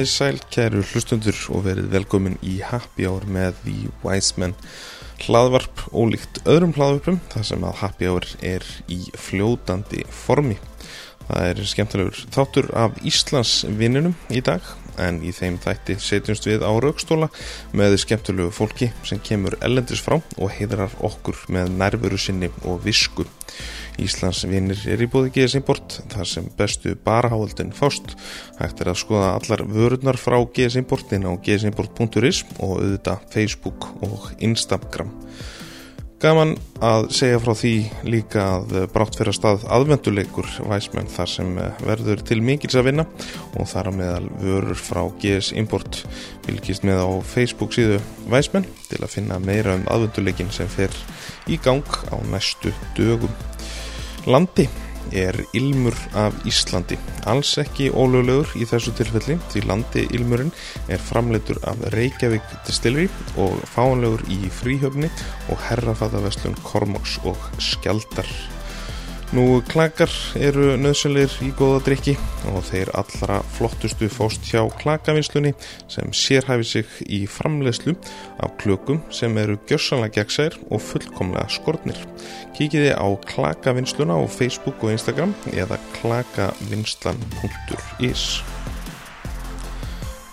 Komið sæl, kæru hlustundur og verið velkomin í Happy Hour með The Wise Men hlaðvarp ólíkt öðrum hlaðvarpum þar sem að Happy Hour er í fljótandi formi. Það er skemmtilegur þáttur af Íslands vinninum í dag en í þeim þætti setjumst við á raukstóla með skemmtilegu fólki sem kemur ellendis frá og heidrar okkur með nærveru sinni og visku. Íslands vinnir er í búði GS Import þar sem bestu baraháöldin fást. Hægt er að skoða allar vörurnar frá GS Importin á gsimport.is og auðvitað Facebook og Instagram. Gaman að segja frá því líka að brátt fyrir að stað aðvenduleikur væsmenn þar sem verður til mikils að vinna og þar að meðal vörur frá GS Import vilkist með á Facebook síðu væsmenn til að finna meira um aðvenduleikin sem fer í gang á næstu dögum. Landi er ilmur af Íslandi, alls ekki ólöglegur í þessu tilfelli því landi ilmurinn er framleitur af Reykjavík Distillery og fáanlegur í fríhöfni og herrafataveslun Kormoks og Skjaldar. Nú klakar eru nöðsynleir í góða drikki og þeir allra flottustu fóst hjá klakavinslunni sem sérhæfi sig í framleiðslu af klökum sem eru gjörsanlega gegnsær og fullkomlega skortnir. Kíkiði á klakavinsluna á Facebook og Instagram eða klakavinslan.is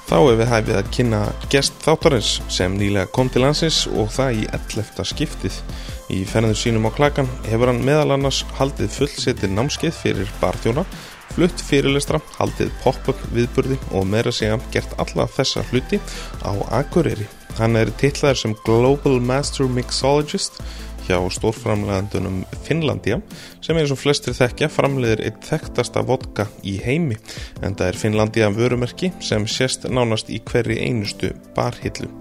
Þá er við hæfið að kynna gest þáttarins sem nýlega kom til landsins og það í 11. skiptið. Í fennðu sínum á klakan hefur hann meðal annars haldið fullsetir námskeið fyrir barþjóna, flutt fyrirlestra, haldið pop-up viðburði og meira segja gert alla þessa hluti á Akureyri. Hann er tillaður sem Global Master Mixologist hjá stórframlegandunum Finnlandia sem eins og flestir þekkja framleiðir eitt þekktasta vodka í heimi en það er Finnlandia vörumerki sem sést nánast í hverri einustu barhillu.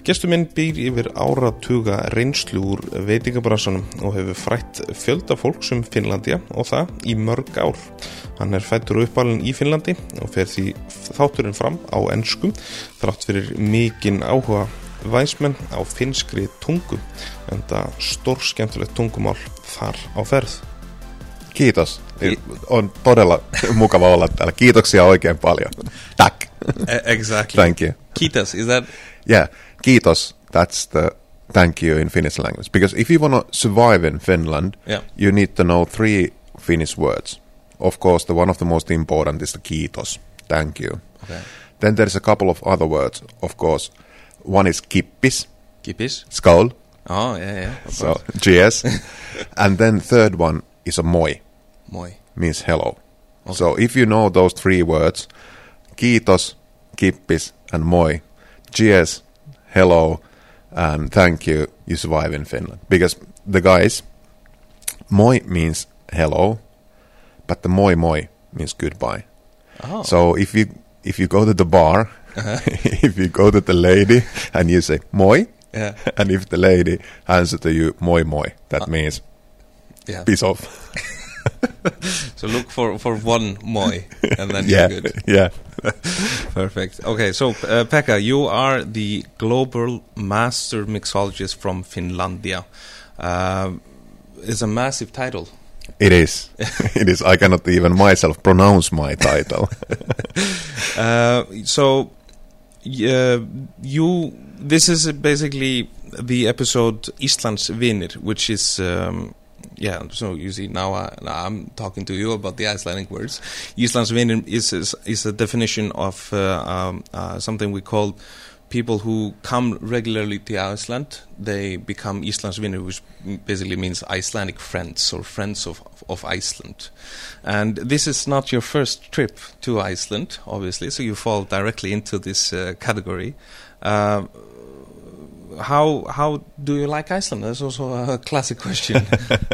Gestuminn býr yfir áratuga reynslu úr veitingabransanum og hefur frætt fjölda fólks um Finnlandia og það í mörg ár. Hann er fættur og uppalinn í Finnlandi og fer því þátturinn fram á ennskum þrátt fyrir mikinn áhuga væsmenn á finskri tungu en það stór skemmtilegt tungumál þar á ferð. Kiitos. On todella mukava olla täällä. Kiitoksia oikein paljon. Tack. Exactly. Thank you. Kiitos, is that? Yeah, kiitos. That's the thank you in Finnish language. Because if you want to survive in Finland, Yeah. you need to know three Finnish words. Of course, the one of the most important is the kiitos. Thank you. Okay. Then there's a couple of other words. Of course, one is kippis, Kippis? skål, Oh, yeah, yeah. so GS. and then third one is a moi. Moi. means hello. So if you know those three words, kiitos, kippis, and moi, GS, hello, and thank you, you survive in Finland. Because the guys, moi means hello, but the moi moi means goodbye. Oh. So if you if you go to the bar, if you go to the lady and you say moi, Yeah. and if the lady answers to you moi moi, that means yeah. piss off. So look for, for one moi and then yeah, you're good. yeah. Perfect. Okay, so uh, Pekka, you are the global master mixologist from Finlandia. Uh, it's a massive title. It is. it is. I cannot even myself pronounce my title. Uh, so, uh, you. This is basically the episode Islands Vinir, which is. Um, yeah, so you see now, I, I'm talking to you about the Icelandic words. Islands Vinir is, is is a definition of uh, um, uh, something we call people who come regularly to Iceland. They become Islands Vinir, which basically means Icelandic friends or friends of of Iceland. And this is not your first trip to Iceland, obviously, so you fall directly into this uh, category. Uh, how how do you like Iceland? That's also a classic question.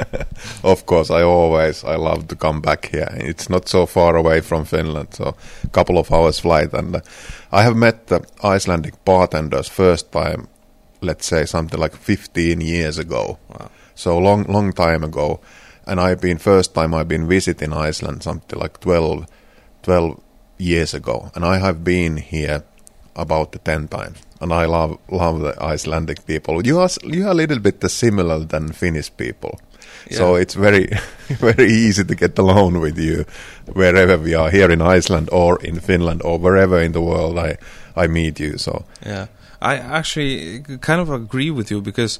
of course, I always I love to come back here. It's not so far away from Finland, so a couple of hours flight. And uh, I have met the Icelandic bartenders first time, let's say something like 15 years ago. Wow. So long, long time ago. And I've been first time I've been visiting Iceland something like 12, 12 years ago, and I have been here about 10 times. And I love love the Icelandic people. You are you are a little bit similar than Finnish people. So it's very very easy to get along with you wherever we are here in Iceland or in Finland or wherever in the world I I meet you. So Yeah, I actually kind of agree with you because,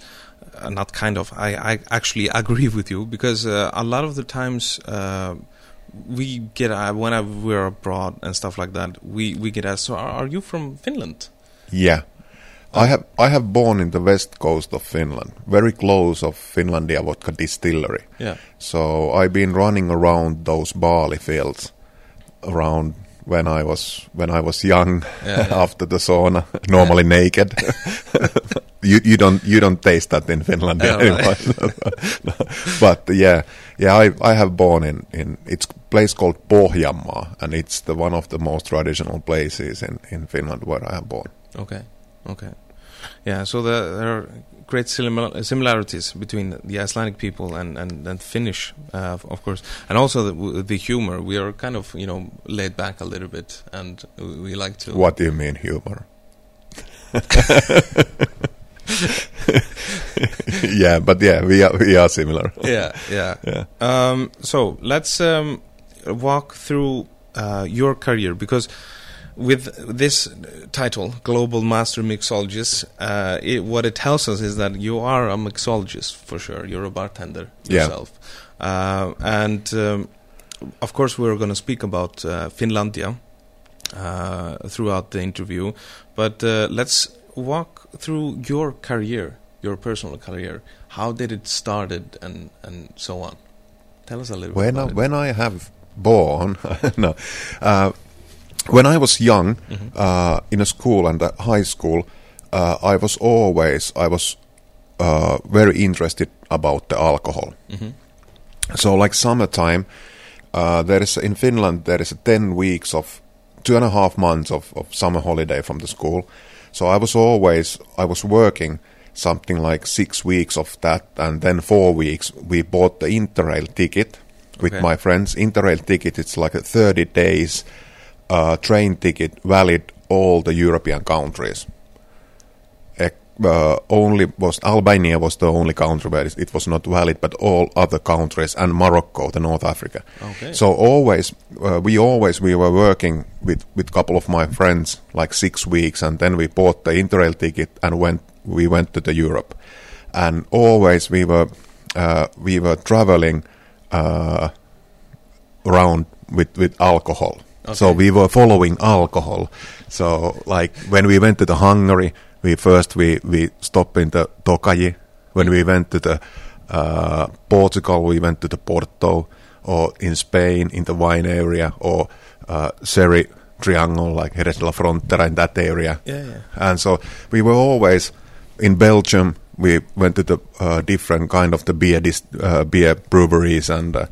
uh, not kind of, I, I actually agree with you because uh, a lot of the times uh, we get uh, whenever we're abroad and stuff like that, we we get asked, "So are, are you from Finland?" Yeah. I have I have born in the west coast of Finland, very close of Finlandia vodka distillery. Yeah, So I've been running around those barley fields around when I was when I was young Yeah, yeah. after the sauna, normally naked. you you don't you don't taste that in Finland Yeah, anymore. but yeah, yeah, I I have born in in it's a place called Pohjanmaa, and it's the one of the most traditional places in in Finland where I have born. Okay, okay, yeah. So the, there are great simila- similarities between the Icelandic people and and, and Finnish, uh, of course, and also the, the humor. We are kind of you know laid back a little bit, and we, we like to What do you mean humor? yeah, but yeah, we are we are similar. yeah, yeah. Yeah. Um, so let's um, walk through uh, your career because with this title, Global Master Mixologist, uh, it, what it tells us is that you are a mixologist for sure. You're a bartender Yeah. yourself, uh, and um, of course we're going to speak about uh, Finlandia uh, throughout the interview. But uh, let's walk through your career, your personal career. How did it started, and and so on. Tell us a little When bit I, when I have born, no, uh, when I was young, Mhm. uh, in a school and at high school, uh, I was always I was uh, very interested about the alcohol. it. hmm So like summertime, uh, there is in Finland there is a ten weeks of two and a half months of, of summer holiday from the school. So I was always I was working something like six weeks of that, and then four weeks we bought the Interrail ticket with Okay. my friends. Interrail ticket it's like a thirty days uh, train ticket, valid all the European countries. Uh, only was Albania was the only country where it was not valid, but all other countries and Morocco, the North Africa. Okay. So always, uh, we always we were working with with couple of my friends like six weeks, and then we bought the Interrail ticket and went. We went to the Europe, and always we were uh, we were traveling uh, around with with alcohol. So we were following alcohol. So like when we went to the Hungary, we first we we stopped in the Tokaji. When we went to the uh, Portugal, we went to the Porto, or in Spain in the wine area, or uh, Sherry Triangle, like Jerez de la Frontera in that area. Yeah, yeah. And so we were always in Belgium. We went to the uh, different kind of the beer dis- uh, beer breweries, and uh,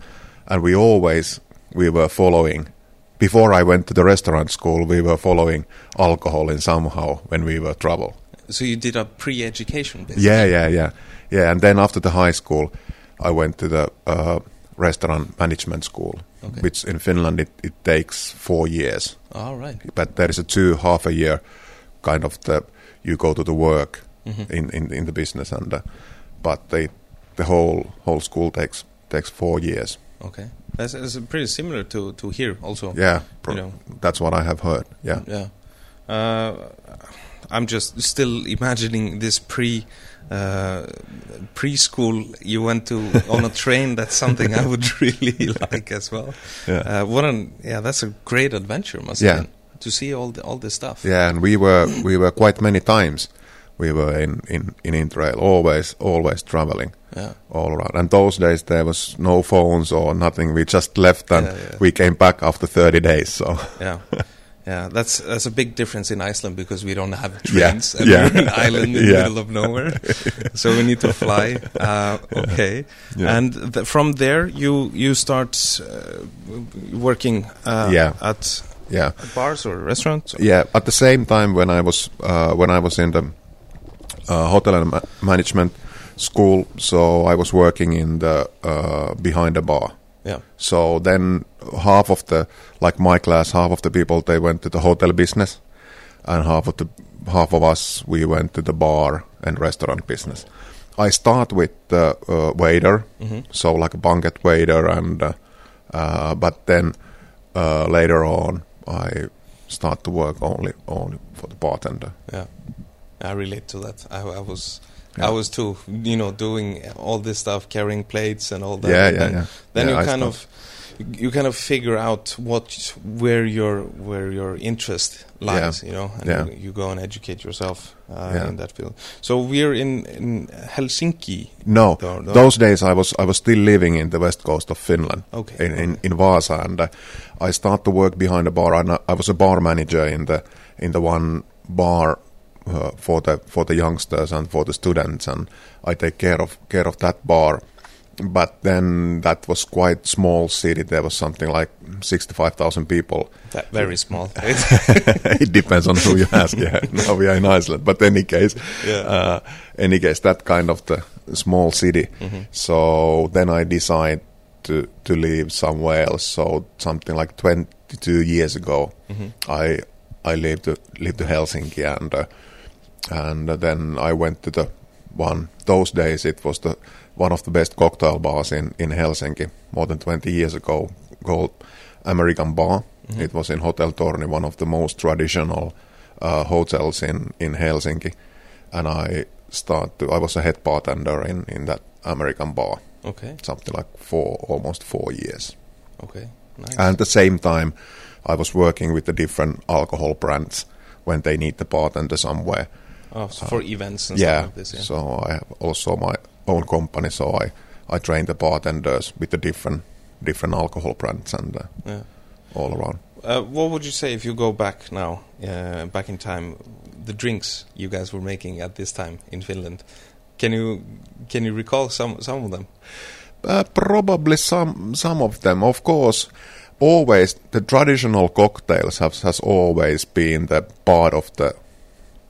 and we always we were following. Before I went to the restaurant school, we were following alcohol in somehow when we were trouble. So you did a pre-education, basically. Yeah, yeah, yeah, yeah. And then after the high school, I went to the uh, restaurant management school, Okay. which in Finland it, it takes four years All right. but there is a two half a year kind of the you go to the work Mhm. in, in in the business and uh, but the the whole whole school takes takes four years Okay. That's, that's pretty similar to to here also. yeah You know. that's what i have heard yeah Yeah. Uh, I'm just still imagining this pre uh, preschool you went to on a train. That's something I would really like as well. yeah Uh, what an yeah, that's a great adventure, must Yeah. been, to see all the, all this stuff. yeah and we were we were quite many times we were in in in interrail always always traveling Yeah. all around and those days there was no phones or nothing we just left and Yeah, yeah. we came back after 30 days so Yeah. Yeah, that's that's a big difference in Iceland because we don't have trains and yeah. we're an island in the middle of nowhere, so we need to fly. Uh, okay, and th- from there you you start uh, working uh, Yeah. at yeah bars or restaurants. Yeah, at the same time when I was uh, when I was in the uh, hotel and ma- management school, so I was working in the uh, behind the bar. Yeah. So then half of the like my class, half of the people they went to the hotel business, and half of the half of us we went to the bar and restaurant business. I start with the uh, waiter, Mm-hmm. so like a banquet waiter, and uh, uh, but then uh, later on I start to work only only for the bartender. Yeah, I relate to that. I, I was, Yeah. I was too. You know, doing all this stuff, carrying plates and all that. Yeah, yeah, then, yeah. Then Yeah, you I kind of, you kind of figure out what where your where your interest lies. You know, and Yeah. you, you go and educate yourself uh, Yeah. in that field. So we're in in Helsinki. No, no. those days I was I was still living in the west coast of Finland, Okay. in in, in Vaasa, and uh, I start to work behind a bar. And I, I was a bar manager in the in the one bar uh, for the for the youngsters and for the students, and I take care of care of that bar. But then that was quite small city. There was something like sixty five thousand people. That very small. it depends on who you ask. Yeah, now we are in Iceland, but any case, Yeah. uh, any case, that kind of the small city. Mhm. So then I decide to to live somewhere else. So something like twenty two years ago, Mhm. I I lived to lived to Helsinki, and uh, and then I went to the one. Those days it was the one of the best cocktail bars in in Helsinki more than twenty years ago, called American Bar. Mhm. It was in Hotel Torni, one of the most traditional uh, hotels in, in Helsinki. And I started, I was a head bartender in, in that American bar, Okay. something like four, almost four years. Okay. Nice. And at the same time, I was working with the different alcohol brands when they need the bartender somewhere. Oh, so for events and yeah, stuff like this. Yeah. so I have also my own company, so I, I train the bartenders with the different different alcohol brands and uh, yeah. all around. Uh, what would you say if you go back now, uh, back in time, the drinks you guys were making at this time in Finland? Can you can you recall some some of them? Uh, probably some some of them. Of course, always the traditional cocktails have has always been the part of the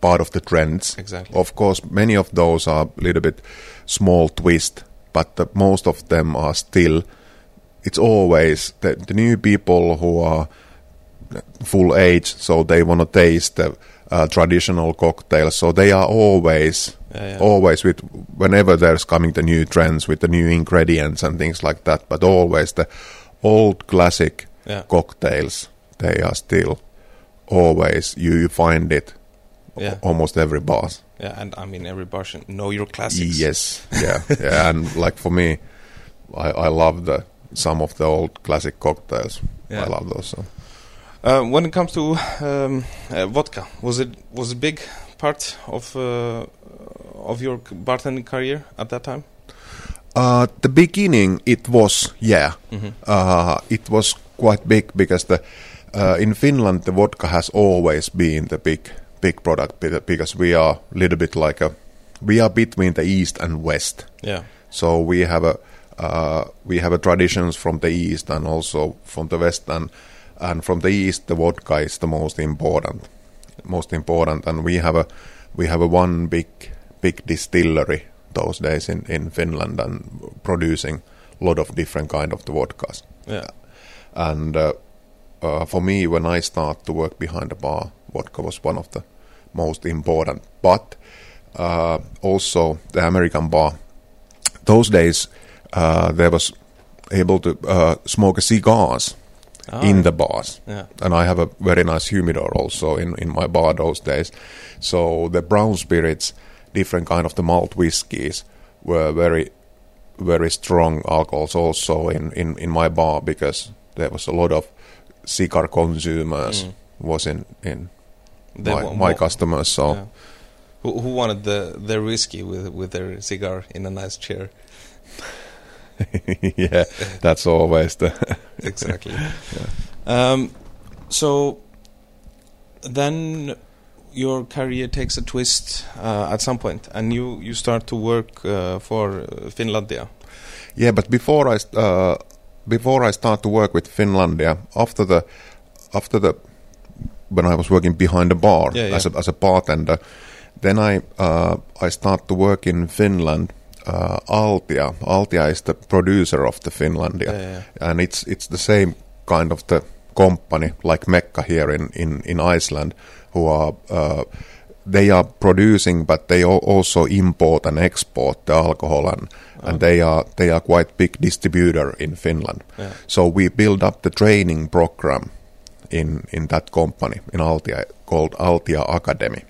part of the trends. Exactly. Of course, many of those are a little bit small twist, but the, most of them are still. It's always the, the new people who are full age, so they want to taste the uh, traditional cocktails. So they are always Yeah, yeah. always with whenever there's coming the new trends with the new ingredients and things like that but always the old classic Yeah. cocktails they are still always you, you find it Yeah. almost every bar Yeah, and I mean every bar should know your classics. yes yeah yeah and like for me I, I love the some of the old classic cocktails Yeah. I love those so. Uh, when it comes to um, uh, vodka, was it was a big part of uh, of your bartending career at that time? uh, the beginning it was yeah Mm-hmm. uh, it was quite big because the uh, in Finland the vodka has always been the big big product because we are a little bit like a we are between the east and west Yeah. so we have a uh, we have a traditions from the east and also from the west and and from the east the vodka is the most important most important and we have a we have a one big big distillery those days in in Finland and producing a lot of different kind of the vodkas Yeah. and uh, uh, for me when I start to work behind the bar vodka was one of the most important but uh, also the American bar those days uh, there was able to uh, smoke cigars Ah, in the bars Yeah. and I have a very nice humidor also in, in my bar those days. So the brown spirits, different kind of the malt whiskies, were very, very strong alcohols also in, in, in my bar because there was a lot of cigar consumers Mm. was in in They my, my customers. So Yeah. Who, who wanted the their whiskey with with their cigar in a nice chair? yeah, that's always the Exactly. um, so then your career takes a twist uh, at some point, and you you start to work uh, for uh, Finlandia. Yeah, but before I uh, before I start to work with Finlandia, after the after the when I was working behind the bar Yeah, yeah. as a as a bartender, then I uh, I start to work in Finland. Uh, Altia, Altia is the producer of the Finlandia, Yeah, and it's it's the same kind of the company like Mekka here in in in Iceland, who are uh, they are producing, but they also import and export the alcohol, and, and they are they are quite big distributor in Finland. Yeah. So we build up the training program in in that company in Altia called Altia Academy.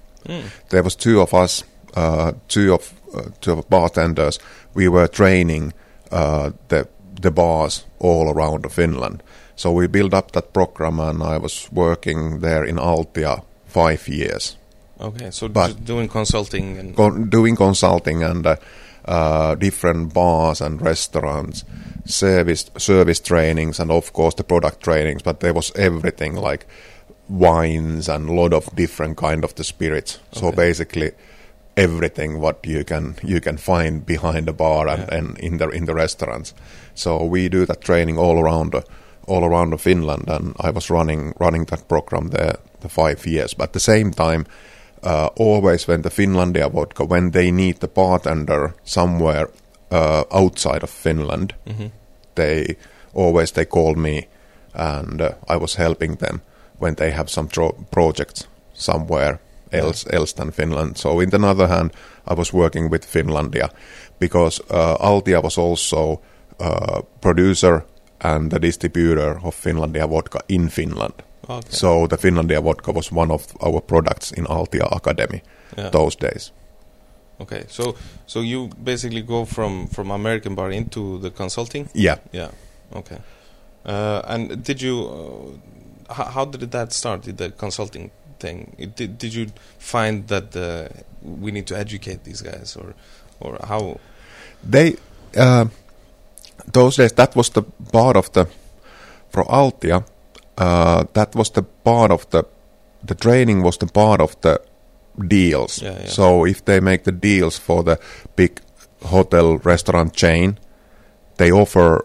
There was two of us, uh, two of uh, two of bartenders. We were training uh, the the bars all around Finland. So we built up that program, and I was working there in Altia five years, Okay, so But- doing consulting and con- doing consulting and uh, different bars and restaurants, service service trainings, and of course the product trainings. But there was everything like wines and a lot of different kind of the spirits. So basically everything what you can you can find behind the bar and, Yeah. and in the in the restaurants. So we do that training all around the, all around Finland, and I was running running that program there the five years. But at the same time, uh, always when the Finlandia vodka, when they need the bartender somewhere uh, outside of Finland, they always they call me, and uh, I was helping them when they have some tro- projects somewhere else else than Finland. So in the other hand, I was working with Finlandia because uh, Altia was also uh, producer and the distributor of Finlandia vodka in Finland. Okay. So the Finlandia vodka was one of our products in Altia Academy Yeah. those days. Okay, so so you basically go from from American bar into the consulting. Yeah. Yeah. Okay. Uh, and did you? Uh, how, how did that start? Did the consulting thing? It, did Did you find that uh, we need to educate these guys, or or how? They uh, those days that was the part of the for Altia. Uh, that was the part of the the training was the part of the deals. Yeah, yeah. So if they make the deals for the big hotel restaurant chain, they offer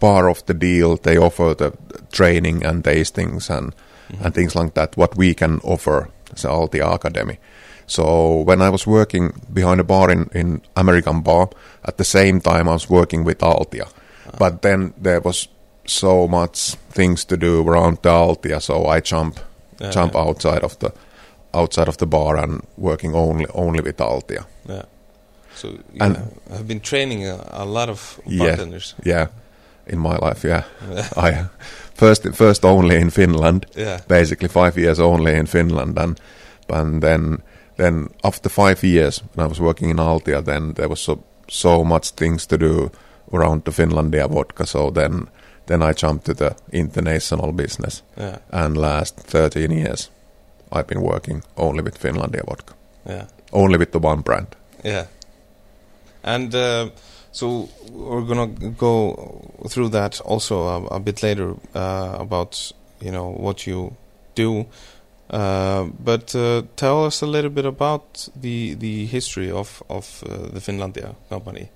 part of the deal. They offer the training and tastings and and things like that. What we can offer as Altia Academy. So when I was working behind a bar in, in American bar, at the same time I was working with Altia. But then there was so much things to do around the Altia, so I jump Yeah, jump yeah. outside of the outside of the bar and working only only with Altia. Yeah. So you And- have, have been training a, a lot of Yeah. bartenders. Yeah, in my life, yeah. Yeah. I first first only in Finland. Yeah. Basically, five years only in Finland, and and then then after five years, when I was working in Altia, then there was so so much things to do around the Finlandia vodka. So then then I jumped to the international business, Yeah. and last thirteen years, I've been working only with Finlandia vodka, Yeah. only with the one brand. Yeah. And uh, so we're gonna go through that also a, a bit later uh, about you know what you do. Uh, but uh, tell us a little bit about the the history of of uh, the Finlandia company.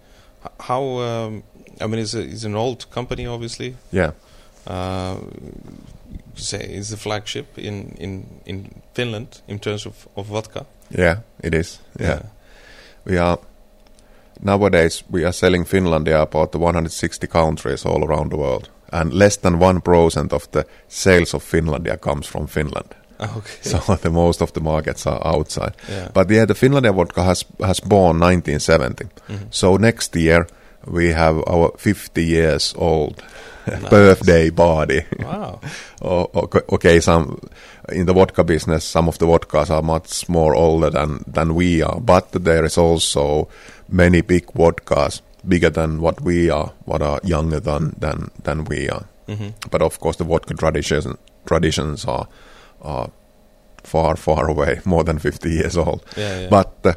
How um, I mean, it's a, it's an old company, obviously. Yeah, Uh, say it's the flagship in, in, in Finland in terms of, of vodka. yeah, it is. yeah. We are nowadays we are selling Finlandia about the 160 countries all around the world, and less than one percent of the sales of Finlandia comes from Finland. Ah, Okay. So the most of the markets are outside. yeah. But yeah, the Finlandia vodka has has born 1970. Mhm. So next year we have our 50 years old Nice. birthday party. Wow. Okay, some in the vodka business, some of the vodkas are much more older than than we are, but there is also many big vodkas bigger than what we are, what are younger than than than we are. hmm But of course, the vodka traditions traditions are are far far away, more than fifty years old. Yeah, yeah. But uh,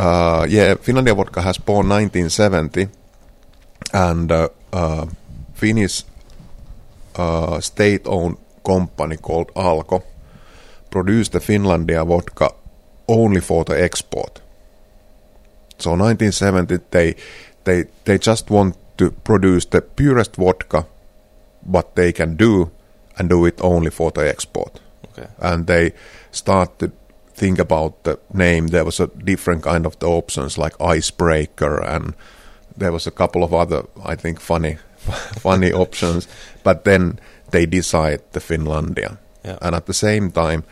uh, yeah, Finlandia vodka has born 1970, and uh, uh, Finnish uh, state-owned company called Alko produced the Finlandia vodka only for the export. So 1970, they they they just want to produce the purest vodka, what they can do, and do it only for the export okay. and they start to think about the name. There was a different kind of the options like icebreaker, and there was a couple of other, I think, funny, funny options. But then they decide the Finlandia, Yeah. and at the same time,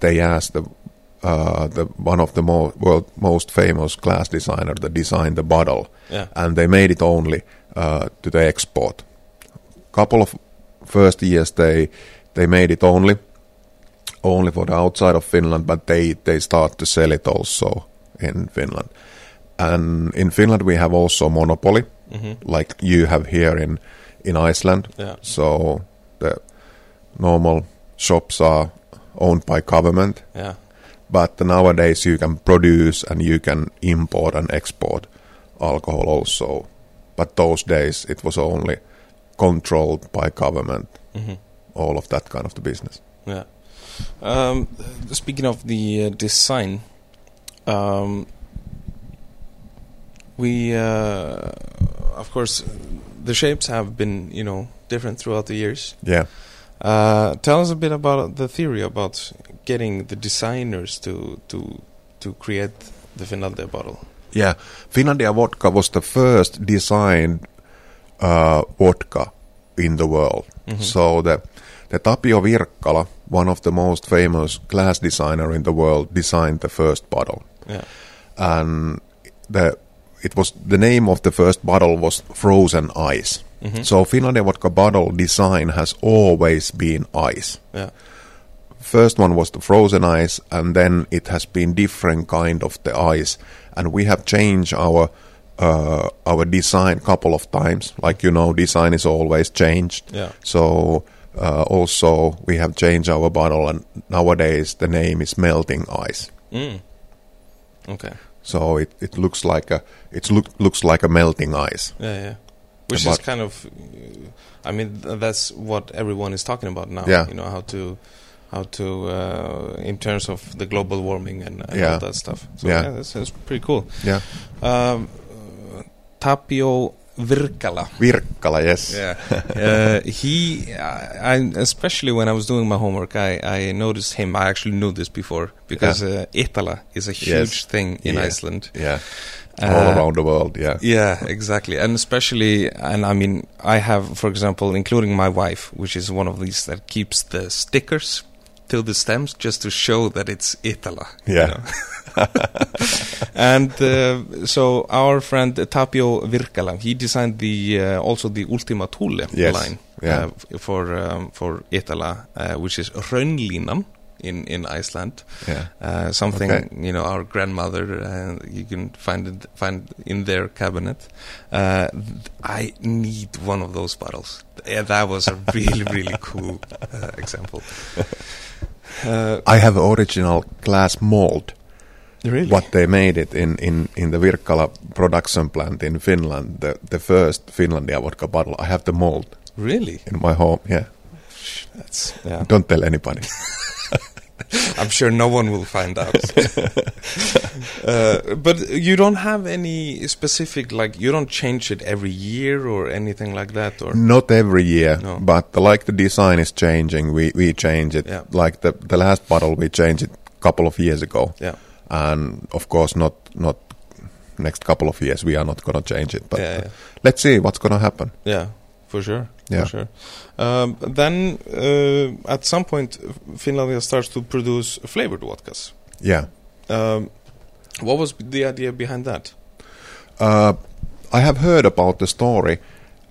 they asked the uh, the one of the mo- world most famous glass designer that designed the bottle, Yeah. and they made it only uh, to the export. Couple of first years they they made it only only for the outside of Finland, but they they start to sell it also in Finland. And in Finland we have also monopoly, Mhm. like you have here in in Iceland. Yeah. So the normal shops are owned by government, Yeah. but nowadays you can produce and you can import and export alcohol also. But those days it was only controlled by government, Mhm. all of that kind of the business. Yeah. Um, speaking of the uh, design, um, we, uh, of course, the shapes have been, you know, different throughout the years. Yeah. Uh, tell us a bit about the theory about getting the designers to to to create the Finlandia bottle. Yeah, Finlandia vodka was the first designed uh, vodka in the world. Mhm. So the the Tapio Wirkkala, one of the most famous glass designer in the world, designed the first bottle, Yeah. and the it was the name of the first bottle was Frozen Ice. Mhm. So Finlandia vodka bottle design has always been ice. Yeah. First one was the frozen ice, and then it has been different kind of the ice, and we have changed our uh, our design couple of times. Like you know, design is always changed. Yeah. So uh, also we have changed our bottle, and nowadays the name is Melting Ice. Mm. Okay. So it, it looks like a it look, looks like a melting ice. Yeah, yeah. Which But- is kind of, uh, I mean, th- that's what everyone is talking about now. Yeah. You know how to, how to, uh, in terms of the global warming and, and Yeah. all that stuff. So Yeah. yeah, that's, that's pretty cool. Yeah, Um, Tapio Wirkkala. Wirkkala, yes. Yeah. uh, he, I, I, especially when I was doing my homework, I, I noticed him. I actually knew this before because uh, Iittala is a huge Yes. thing in Yeah. Iceland. Yeah, all Uh, around the world. Yeah, Yeah, exactly. And especially, and I mean, I have, for example, including my wife, which is one of these that keeps the stickers to the stems just to show that it's Iittala. you Yeah. know. and uh, so our friend Tapio Wirkkala, he designed the uh, also the Ultima Thule Yes, line yeah. uh, for um, for Iittala, uh, which is Rönnlinan in in Iceland. yeah. Uh, something Okay. you know our grandmother uh, you can find it find in their cabinet uh, i need one of those bottles yeah, that was a really really cool uh, example I have original glass mold. Really What they made it in, in, in the Virkala production plant in Finland, the, the first Finlandia vodka bottle. I have the mold really in my home. Yeah, that's yeah don't tell anybody. i'm sure no one will find out uh, but you don't have any specific like you don't change it every year or anything like that or Not every year, No. but the, like the design is changing, we, we change it. Yeah. Like the, the last bottle, we changed it a couple of years ago. yeah And of course, not not next couple of years, we are not going to change it. But yeah, yeah. let's see what's going to happen. Yeah, for sure. Yeah. For sure. Um, then uh, at some point, Finlandia starts to produce flavored vodkas. Yeah. Um, what was the idea behind that? Uh, I have heard about the story.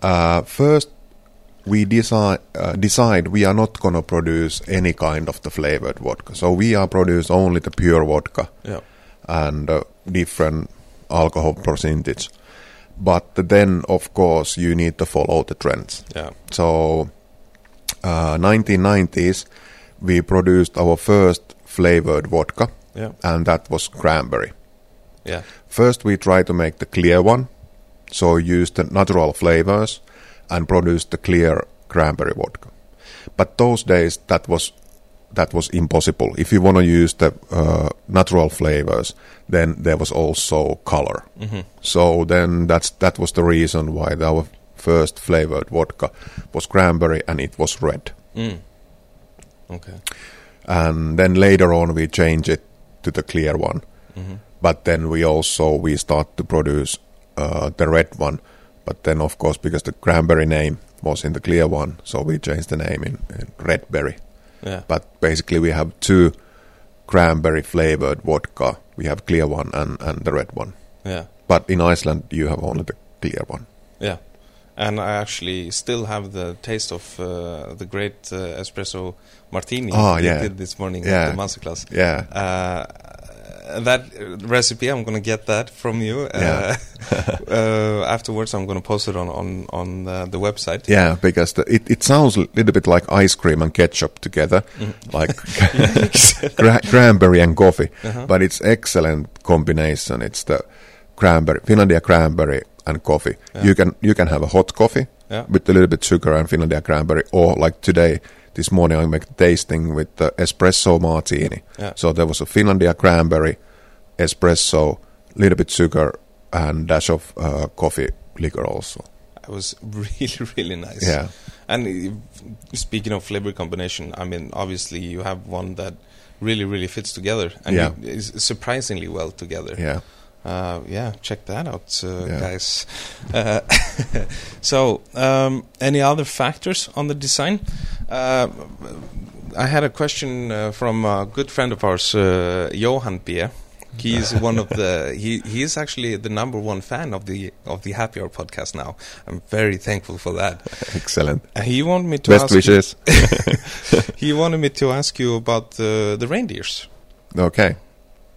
Uh, first, we decide uh, decide we are not going to produce any kind of the flavored vodka. So we are produce only the pure vodka Yeah. and uh, different alcohol percentage. But then, of course, you need to follow the trends. Yeah. So, uh, 1990s, we produced our first flavored vodka, Yeah. and that was cranberry. Yeah. First, we try to make the clear one, so use the natural flavors and produce the clear cranberry vodka. But those days, that was that was impossible. If you want to use the uh, natural flavors, then there was also color. hmm So then that's that was the reason why our first flavored vodka was cranberry and it was red. Mm. Okay. And then later on, we change it to the clear one. hmm but then we also we start to produce uh, the red one but then of course because the cranberry name was in the clear one so we changed the name in, in red berry Yeah. but basically we have two cranberry flavored vodka. We have clear one and, and the red one. Yeah. But in Iceland, you have only the clear one. Yeah. And I actually still have the taste of uh, the great uh, espresso martini you yeah. did this morning Yeah. at the masterclass. Yeah. Uh, that uh, recipe, I'm going to get that from you. Uh, Yeah. uh, afterwards, I'm going to post it on on on uh, the website. Yeah, because the, it, it sounds a little bit like ice cream and ketchup together, like gra- cranberry and coffee. Uh-huh. But it's excellent combination. It's the cranberry, Finlandia cranberry and coffee. Yeah. You can you can have a hot coffee Yeah. with a little bit sugar and Finlandia cranberry, or like today, this morning I make tasting with the espresso martini. Yeah. So there was a Finlandia cranberry, espresso, little bit sugar, and dash of uh, coffee liquor also. It was really really nice. Yeah. And speaking of flavor combination, I mean, obviously you have one that really really fits together and Yeah. is surprisingly well together. Yeah. Uh, yeah, check that out, uh, Yeah. guys. Uh, so, um, any other factors on the design? Uh, I had a question uh, from a good friend of ours, uh, Johan Pia. He's one of the he he is actually the number one fan of the of the Happy Hour podcast now. I'm very thankful for that. Excellent. He wanted me to Best ask wishes. he wanted me to ask you about the the reindeers. okay.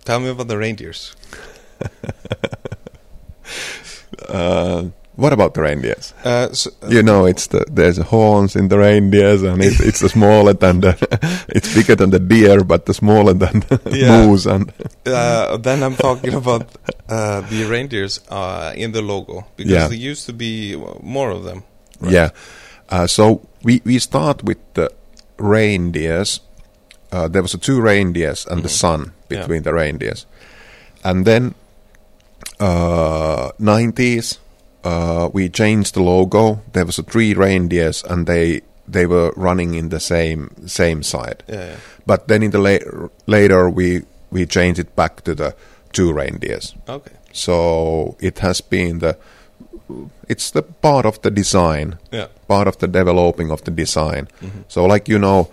Tell me about the reindeers. Uh, what about the reindeers? Uh, so, You know, it's the there's horns in the reindeers, and it, it's the smaller than the it's bigger than the deer, but the smaller than the Yeah. moose. And uh, then I'm talking about uh, the reindeers uh, in the logo because Yeah. there used to be uh, more of them. yeah, uh, so we we start with the reindeers. Uh, there was a two reindeers and the sun Mm-hmm. Yeah. between the reindeers, and then uh, 90s uh, we changed the logo. There was a three reindeers, and they they were running in the same same side. Yeah, yeah. But then in the la- later we we changed it back to the two reindeers. Okay. So it has been the it's the part of the design, Yeah. part of the developing of the design. Mhm. So like you know,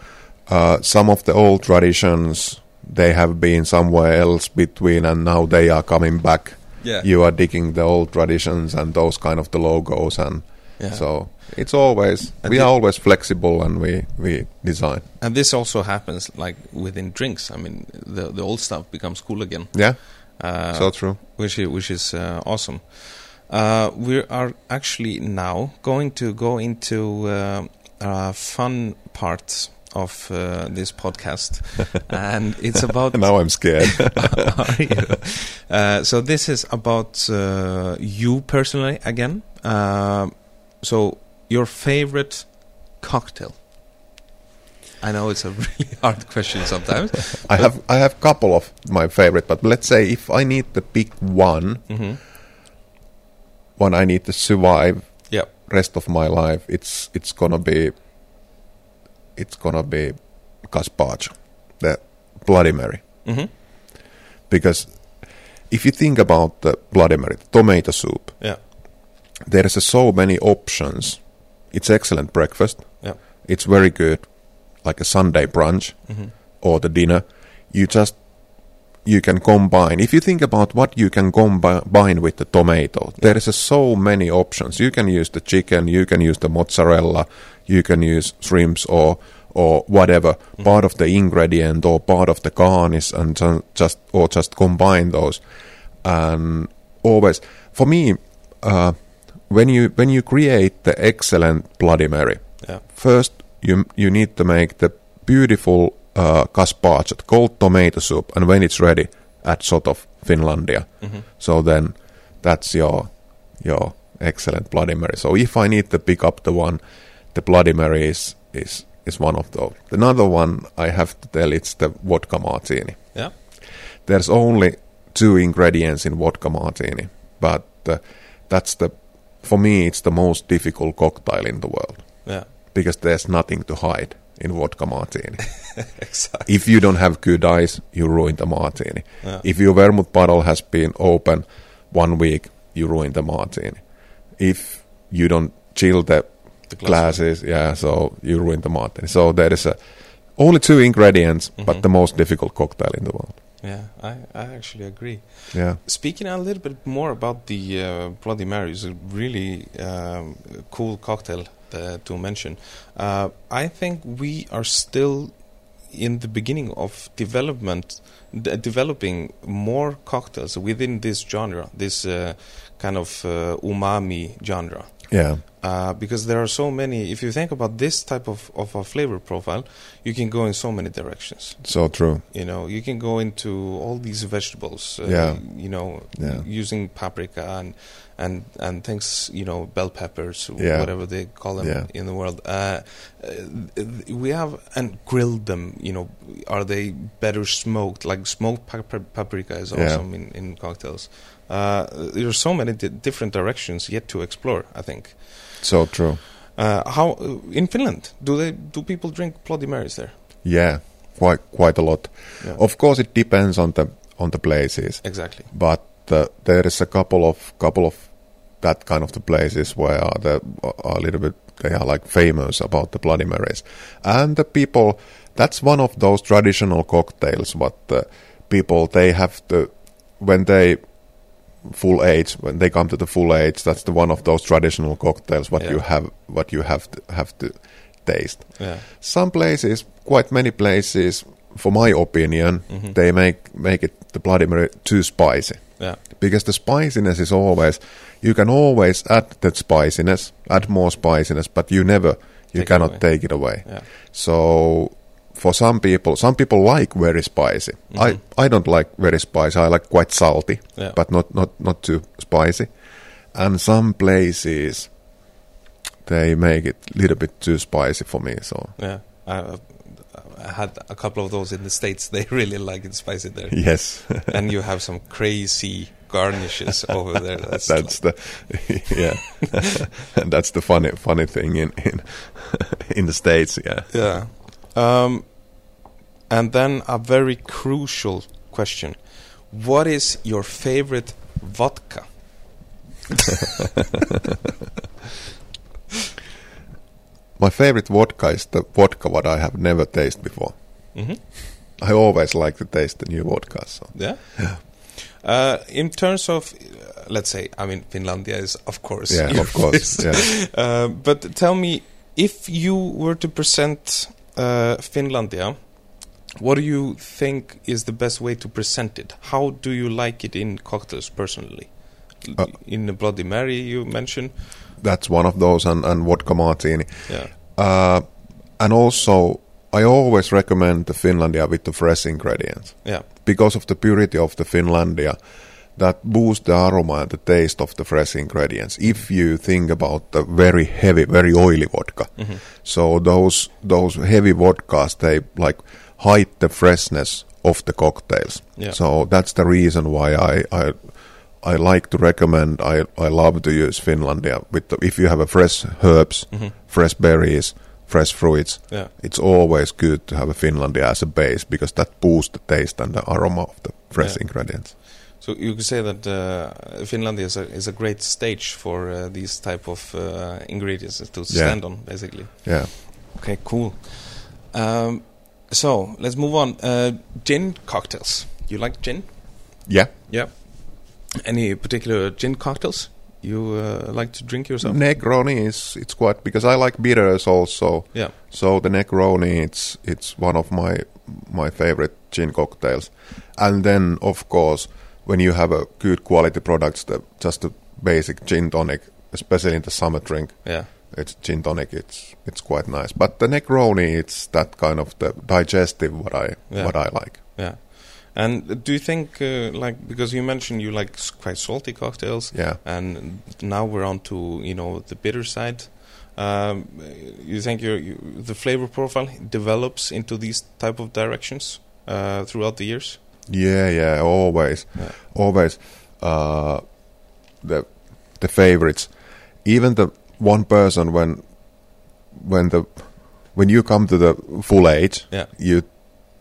uh, some of the old traditions they have been somewhere else between, and now they are coming back. Yeah. You are digging the old traditions and those kind of the logos, and Yeah. so it's always And we are always flexible and we we design. And this also happens like within drinks. I mean, the the old stuff becomes cool again. Yeah, Uh, so true. which is, which is uh, awesome. Uh, we are actually now going to go into uh, uh, fun parts of uh, this podcast, and it's about Now I'm scared. Are you? Uh, so this is about uh, you personally again. Uh, so your favorite cocktail. I know it's a really hard question sometimes. I have I have couple of my favorite, but let's say if I need to pick one, hmm one I need to survive Yeah. rest of my life, it's it's gonna be it's gonna be gazpacho, the Bloody Mary, hmm because if you think about the Bloody Mary, the tomato soup, Yeah. there is so many options. It's excellent breakfast. Yeah. It's very good, like a Sunday brunch. hmm or the dinner, you just you can combine. If you think about what you can combine with the tomato, there is so many options. You can use the chicken, you can use the mozzarella, you can use shrimps or or whatever part of the ingredient or part of the garnish, and ju- just or just combine those. And always, for me, uh, when you when you create the excellent Bloody Mary, Yeah. First, you you need to make the beautiful uh, gazpacho, cold tomato soup, and when it's ready, add sort of Finlandia. hmm So then, that's your your excellent Bloody Mary. So if I need to pick up the one, the Bloody Mary is is is one of those. Another one I have to tell it's the vodka martini. Yeah. There's only two ingredients in vodka martini, but uh, that's the for me it's the most difficult cocktail in the world Yeah. because there's nothing to hide in vodka martini. Exactly. if you don't have good eyes, you ruin the martini. Yeah. If your vermouth bottle has been open one week, you ruin the martini. If you don't chill the, The glasses, yeah, so you ruin the martini. So there is a only two ingredients, Mhm. but the most difficult cocktail in the world. Yeah, I, I actually agree. Yeah. Speaking a little bit more about the uh, Bloody Mary, is a really um, cool cocktail to mention. Uh, I think we are still in the beginning of development, d- developing more cocktails within this genre, this uh, kind of uh, umami genre. Yeah. Uh, because there are so many. If you think about this type of, of a flavor profile, you can go in so many directions. So true. You know, you can go into all these vegetables. Uh, Yeah. You know, Yeah. using paprika and and and things. You know, bell peppers, Yeah. whatever they call them Yeah. in the world. Uh, uh, we have and grilled them. You know, are they better smoked? Like smoked pap- paprika is awesome in in cocktails. Uh, there are so many di- different directions yet to explore. I think. So true. Uh, how uh, in Finland do they do people drink Bloody Marys there? Yeah. Quite quite a lot. Yeah. Of course, it depends on the on the places, Exactly. but uh, there is a couple of couple of that kind of the places where the are a little bit they are like famous about the Bloody Marys, and the people. That's one of those traditional cocktails. But uh, people they have to when they full age when they come to the full age. That's the one of those traditional cocktails what Yeah. you have what you have to have to taste. Yeah. Some places, quite many places, for my opinion, Mhm. they make make it the Bloody Mary too spicy Yeah. because the spiciness is always you can always add that spiciness, add more spiciness, but you never you Take cannot away. take it away. So for some people, some people like very spicy. I Mhm. I don't like very spicy. I like quite salty, Yeah. but not not not too spicy. And some places they make it a little bit too spicy for me. So Yeah. I, I had a couple of those in the states. They really like it spicy there, yes, and you have some crazy garnishes over there. That's, that's the yeah, and that's the funny funny thing in in in the states. Yeah, yeah. Um, and then a very crucial question: What is your favorite vodka? my favorite vodka is the vodka what I have never tasted before. hmm I always like to taste the new vodka. So Yeah. Uh, in terms of, uh, let's say, I mean, Finlandia is, of course, yeah, of course, yeah. Uh, but tell me, if you were to present uh, Finlandia, what do you think is the best way to present it? How do you like it in cocktails personally? Uh, in the Bloody Mary, you mentioned. That's one of those, and, and vodka martini. Yeah. Uh, and also, I always recommend the Finlandia with the fresh ingredients Yeah. because of the purity of the Finlandia. That boosts the aroma and the taste of the fresh ingredients. If you think about the very heavy, very oily vodka, Mhm. so those those heavy vodkas they like hide the freshness of the cocktails. Yeah. So that's the reason why I I I like to recommend. I I love to use Finlandia with the, if you have a fresh herbs, Mhm. fresh berries, fresh fruits. Yeah. It's always good to have a Finlandia as a base because that boosts the taste and the aroma of the fresh Yeah. ingredients. So you could say that uh, Finlandia is a, is a great stage for uh, these type of uh, ingredients to stand on, basically. Yeah. Okay, cool. Um, so let's move on. Uh, gin cocktails. You like gin? Yeah. Yeah. Any particular gin cocktails you uh, like to drink yourself? Negroni is it's quite because I like bitters also. Yeah. So the Negroni it's it's one of my my favorite gin cocktails. And then of course when you have a good quality products the just a basic gin tonic, especially in the summer drink, Yeah. it's gin tonic it's it's quite nice. But the Negroni it's that kind of the digestive what I Yeah. what I like. Yeah. And do you think, uh, like, because you mentioned you like quite salty cocktails, Yeah. and now we're on to you know the bitter side. Um, you think your you, the flavor profile develops into these type of directions uh, throughout the years? Yeah, yeah, always, Yeah. always. Uh, the the favorites, even the one person when when the when you come to the full age, Yeah. you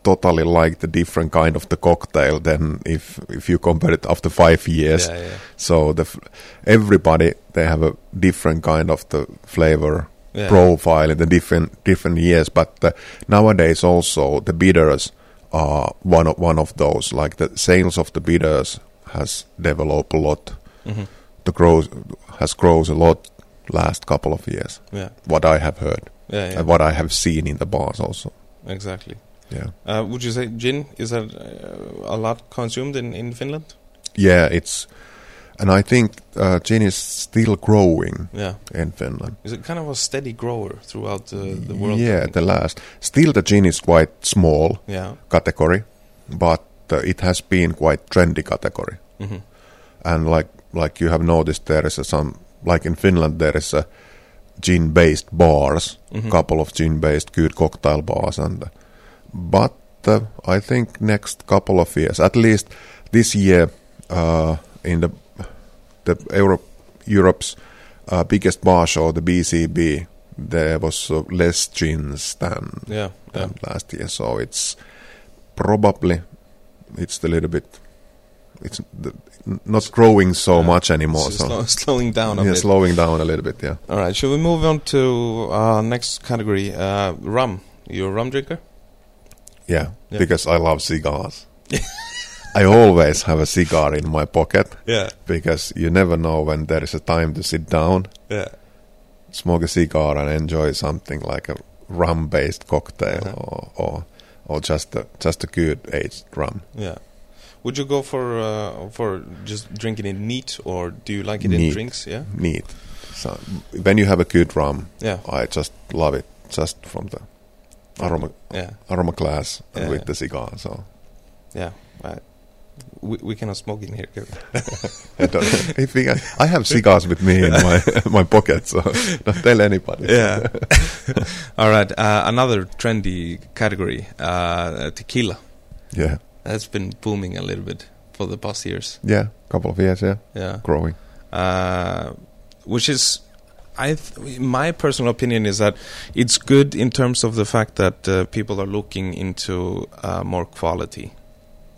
totally like the different kind of the cocktail than if if you compare it after five years. Yeah, yeah. So the everybody they have a different kind of the flavor Yeah. profile in the different different years. But uh, nowadays also the bitters are one of one of those. Like the sales of the bitters has developed a lot. hmm The growth has grown a lot last couple of years. Yeah. What I have heard Yeah. Yeah. and what I have seen in the bars also. exactly. Yeah, Uh, would you say gin is that uh, a lot consumed in in Finland? yeah. It's and I think uh, gin is still growing Yeah. in Finland. Is it kind of a steady grower throughout the, the world? Yeah, the last. Still, the gin is quite small yeah. category, but uh, it has been quite trendy category. hmm And like like you have noticed, there is a some like in Finland there is a gin-based bars, Mhm. couple of gin-based good cocktail bars, and but uh, I think next couple of years, at least this year, uh, in the the Europe Europe's uh, biggest bar show, the BCB, there was uh, less gins than Yeah. Yeah. last year. So it's probably it's a little bit it's the, not growing so Yeah. much anymore. So slow, slowing down a yeah, bit. slowing down a little bit. Yeah. All right. Shall we move on to uh, next category? Uh, rum. You're a rum drinker. yeah, Yeah. Because I love cigars. I always have a cigar in my pocket Yeah. because you never know when there is a time to sit down, Yeah. smoke a cigar, and enjoy something like a rum-based cocktail or, or or just a just a good aged rum. Yeah. Would you go for uh, for just drinking it neat, or do you like it in drinks? Yeah. Neat. So when you have a good rum, Yeah. I just love it just from the aroma Yeah. aroma glass Yeah, with yeah. the cigar. So Yeah. I, we, we cannot smoke in here. can? I, don't, if we can, I have cigars with me in my my pocket, so don't tell anybody. Yeah. All right. Uh, another trendy category, uh, tequila. yeah, That's been booming a little bit for the past years. yeah. Couple of years, yeah, Yeah. growing. Uh, which is, I th- my personal opinion is that it's good in terms of the fact that uh, people are looking into uh, more quality.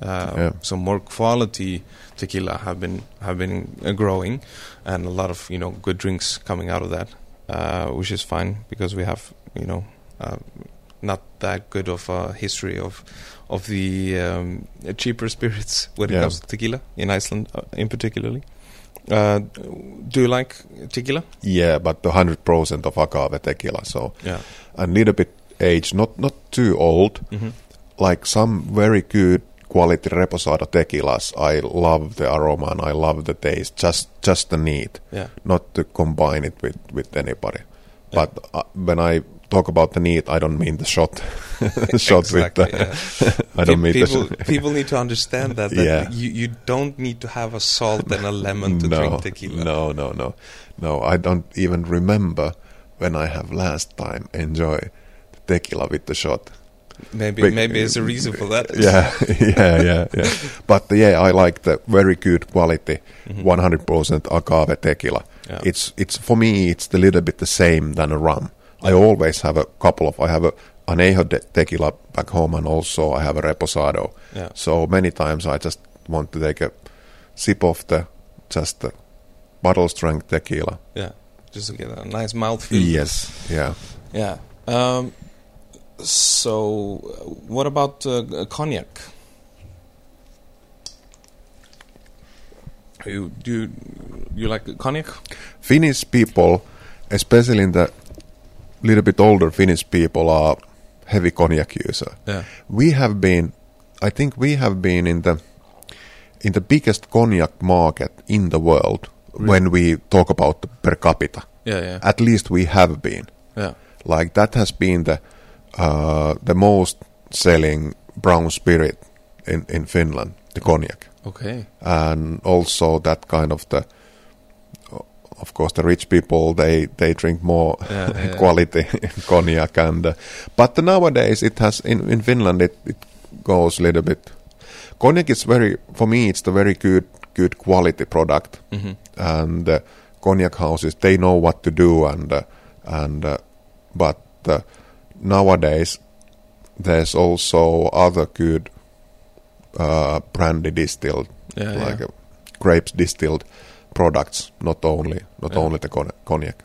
Uh, Yeah. So more quality tequila have been have been uh, growing, and a lot of you know good drinks coming out of that, uh, which is fine because we have you know uh, not that good of a history of of the um, cheaper spirits when it comes to tequila in Iceland, uh, in particularly. Uh, do you like tequila? Yeah, but the hundred percent of agave tequila, so Yeah. a little bit aged, not not too old. hmm Like some very good quality reposado tequilas. I love the aroma and I love the taste. Just just the neat. Yeah. not to combine it with with anybody. Yeah. But uh, when I talk about the neat, I don't mean the shot, shot with the. Yeah. I don't mean people, the. people need to understand that, that Yeah. you, you don't need to have a salt and a lemon to no, drink tequila. no, no, no, no. I don't even remember when I have last time enjoy the tequila with the shot. Maybe Big- maybe there's a reason for that. Yeah, yeah, yeah, yeah. But yeah, I like the very good quality, Mhm. one hundred percent agave tequila. Yeah. It's it's for me. It's a little bit the same than a rum. I always have a couple of. I have a anejo de- tequila back home, and also I have a reposado. Yeah. So many times I just want to take a sip of the just the bottle strength tequila. Yeah. Just to get a nice mouthfeel. Yes, yeah. Yeah. Um, so, what about uh, cognac? You do you, you like cognac? Finnish people, especially in the little bit older Finnish people, are heavy cognac user. Yeah. We have been, I think we have been in the in the biggest cognac market in the world when we talk about per capita. Yeah. Yeah. At least we have been. yeah. Like that has been the uh, the most selling brown spirit in in Finland, the cognac, Okay. and also that kind of the. Of course, the rich people they they drink more Yeah, yeah, yeah. quality cognac, and uh, but nowadays it has in in Finland it, it goes a little bit. Cognac is very for me it's the very good good quality product, hmm and uh, cognac houses they know what to do and uh, and uh, but uh, nowadays there's also other good uh, brandy distilled Yeah. like yeah. uh, grapes distilled products not only not Yeah. only the con- cognac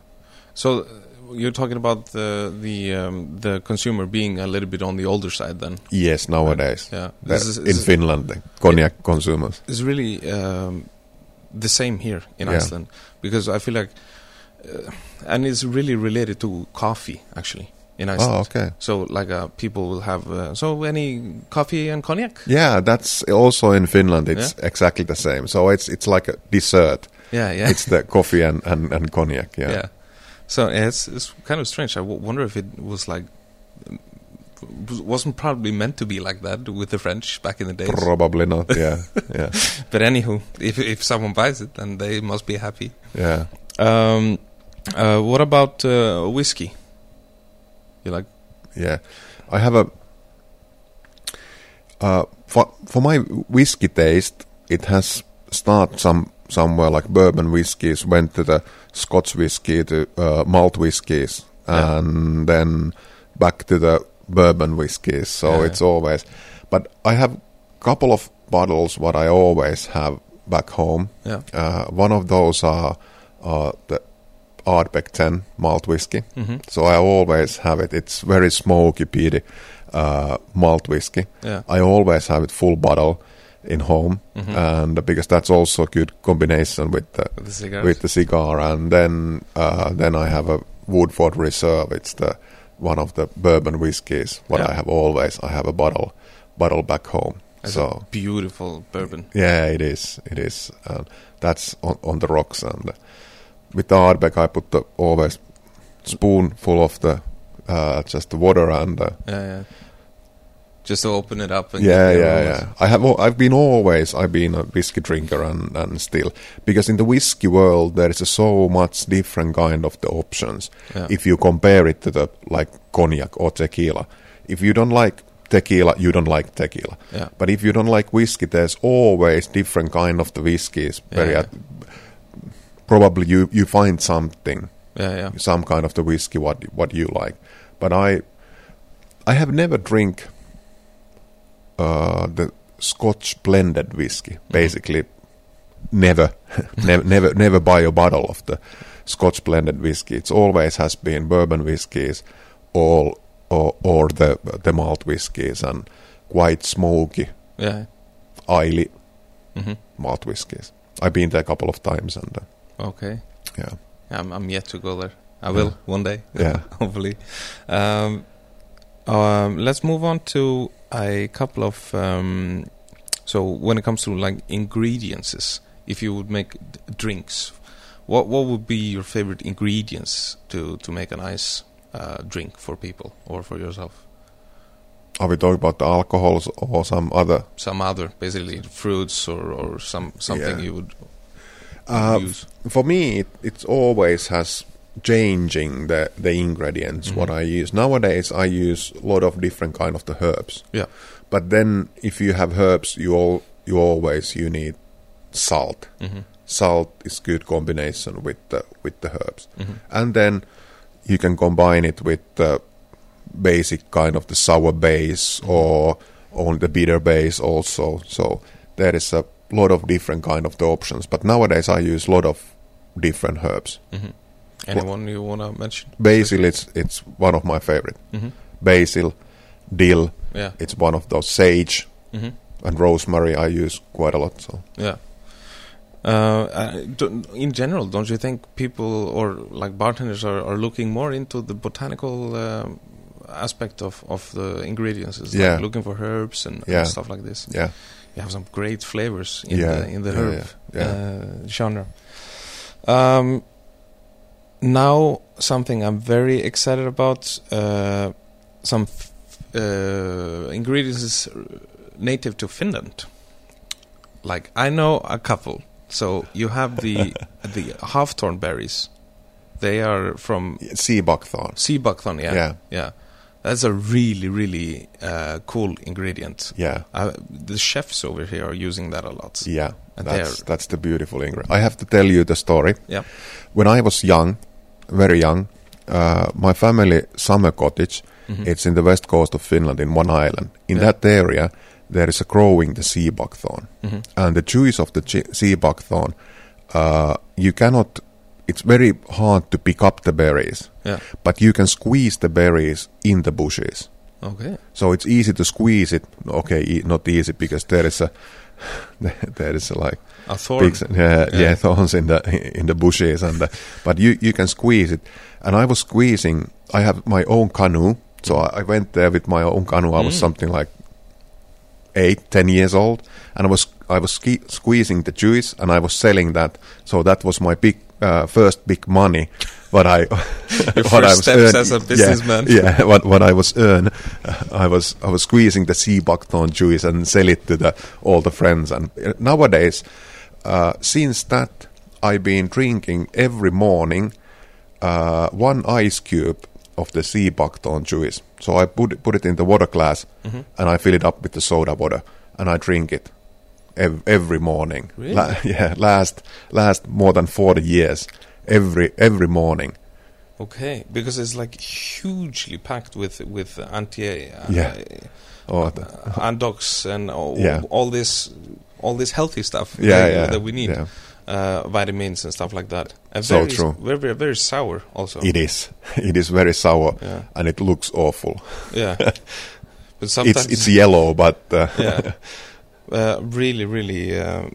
So, uh, you're talking about the the um, the consumer being a little bit on the older side then. Yes, nowadays. Yeah. Uh, This is, in this Finland, the cognac consumers. is really um, the same here in. Iceland because I feel like, uh, and it's really related to coffee actually in Iceland. Oh, okay. So like uh, people will have uh, so any coffee and cognac. Yeah, that's also in Finland. It's exactly the same. So it's it's like a dessert. Yeah, yeah, It's the coffee and, and, and cognac. Yeah. yeah. So it's it's kind of strange. I w- wonder if it was like was- wasn't probably meant to be like that with the French back in the days. Probably not. Yeah. yeah. But anywho, if if someone buys it, then they must be happy. Yeah. Um, uh, what about uh, whiskey? You like? Yeah, I have a uh, for for my whiskey taste. It has start some somewhere like bourbon whiskies, went to the Scotch whiskey to uh, malt whiskies, Yeah. and then back to the bourbon whiskies. So Yeah, it's always. But I have couple of bottles what I always have back home. Yeah. Uh, one of those are uh, the Ardbeg 10 malt whiskey. hmm So I always have it. It's very smoky, peaty uh, malt whiskey. Yeah. I always have it full bottle in home, Mhm. and because that's also a good combination with the With the with the cigar. And then uh, then I have a Woodford Reserve. It's the one of the bourbon whiskies. What Yeah. I have always, I have a bottle bottle back home. That's so a beautiful bourbon. yeah, it is. It is. And that's on, on the rocks. And with the Ardbeg, I put the always spoonful of the uh, just the water and uh, Yeah, yeah. Just to open it up. And yeah, yeah, yeah. I have. I've been always. I've been a whiskey drinker and and still because in the whiskey world there is a so much different kind of the options. Yeah. If you compare it to the like cognac or tequila, if you don't like tequila, you don't like tequila. Yeah. But if you don't like whiskey, there's always different kind of the whiskies. Very Yeah. Probably you you find something, Yeah, yeah. some kind of the whiskey what what you like. But I I have never drink uh, the Scotch blended whiskey. Basically, never, never, never, never buy a bottle of the Scotch blended whiskey. It's always has been bourbon whiskies, all or or the the malt whiskies and quite smoky, Yeah. oily hmm malt whiskies. I've been there a couple of times and uh, Okay. yeah, I'm, I'm yet to go there. I will one day, yeah. hopefully. Um, um, let's move on to a couple of. Um, so when it comes to like ingredients, if you would make d- drinks, what what would be your favorite ingredients to to make a nice uh, drink for people or for yourself? Are we talking about the alcohols or some other? Some other, basically fruits or or some something Yeah. you would Uh, use. for me, it, it always has changing the the ingredients what Mhm. I use. Nowadays, I use a lot of different kind of the herbs. Yeah. But then, if you have herbs, you all you always you need salt. hmm Salt is good combination with the with the herbs, hmm and then you can combine it with the basic kind of the sour base Mhm. or on the bitter base also. So there is a lot of different kind of the options. But nowadays I use a lot of different herbs. hmm Anyone you want to mention? Basil, it's it's one of my favorite. hmm Basil, dill, Yeah. it's one of those. Sage hmm and rosemary I use quite a lot. So Yeah. Uh, in general, don't you think people or like bartenders are, are looking more into the botanical um, aspect of, of the ingredients? It's Yeah. like looking for herbs and, and stuff like this. yeah, You have some great flavors in Yeah, the in the herb. Uh, genre. Um, now something I'm very excited about. Uh, some f- uh, ingredients is native to Finland. Like I know a couple. So you have the the half-torn berries. They are from sea buckthorn. sea buckthorn. Yeah, Yeah. yeah. That's a really, really uh, cool ingredient. Yeah, Uh, the chefs over here are using that a lot. yeah. And That's that's the beautiful ingredient. I have to tell you the story. Yeah. When I was young, very young, uh, my family summer cottage. Mhm. It's in the west coast of Finland in one island. In Yeah. that area, there is a growing the sea buckthorn, Mhm. and the juice of the sea buckthorn, uh, you cannot it's very hard to pick up the berries, Yeah. but you can squeeze the berries in the bushes. Okay. So it's easy to squeeze it. Okay, e- not easy because there is a there is a like A thorn. big yeah, yeah. Yeah. thorns in the in the bushes and the, but you you can squeeze it. And I was squeezing. I have my own canoe, so I, I went there with my own canoe. I was Mm. something like eight, ten years old, and I was I was ski- squeezing the juice, and I was selling that. So that was my big uh, first big money. What I what I steps earn- as a yeah, businessman. Yeah, what what I was earn, uh, I was I was squeezing the sea buckthorn juice and sell it to the all the friends. And uh, nowadays, uh, since that, I've been drinking every morning uh, one ice cube of the sea buckthorn juice. So I put put it in the water glass Mm-hmm. and I fill it up with the soda water and I drink it ev- every morning. Really? yeah, last last more than forty years. Every every morning. Okay, because it's like hugely packed with with anti uh, Yeah. or the- andox and all, Yeah. all this all this healthy stuff yeah, that, yeah, that we need yeah. uh, vitamins and stuff like that. And So very, true. Very, very very sour also. It is. It is very sour Yeah. and it looks awful. Yeah. but sometimes It's it's yellow, but uh, yeah, uh, really really um,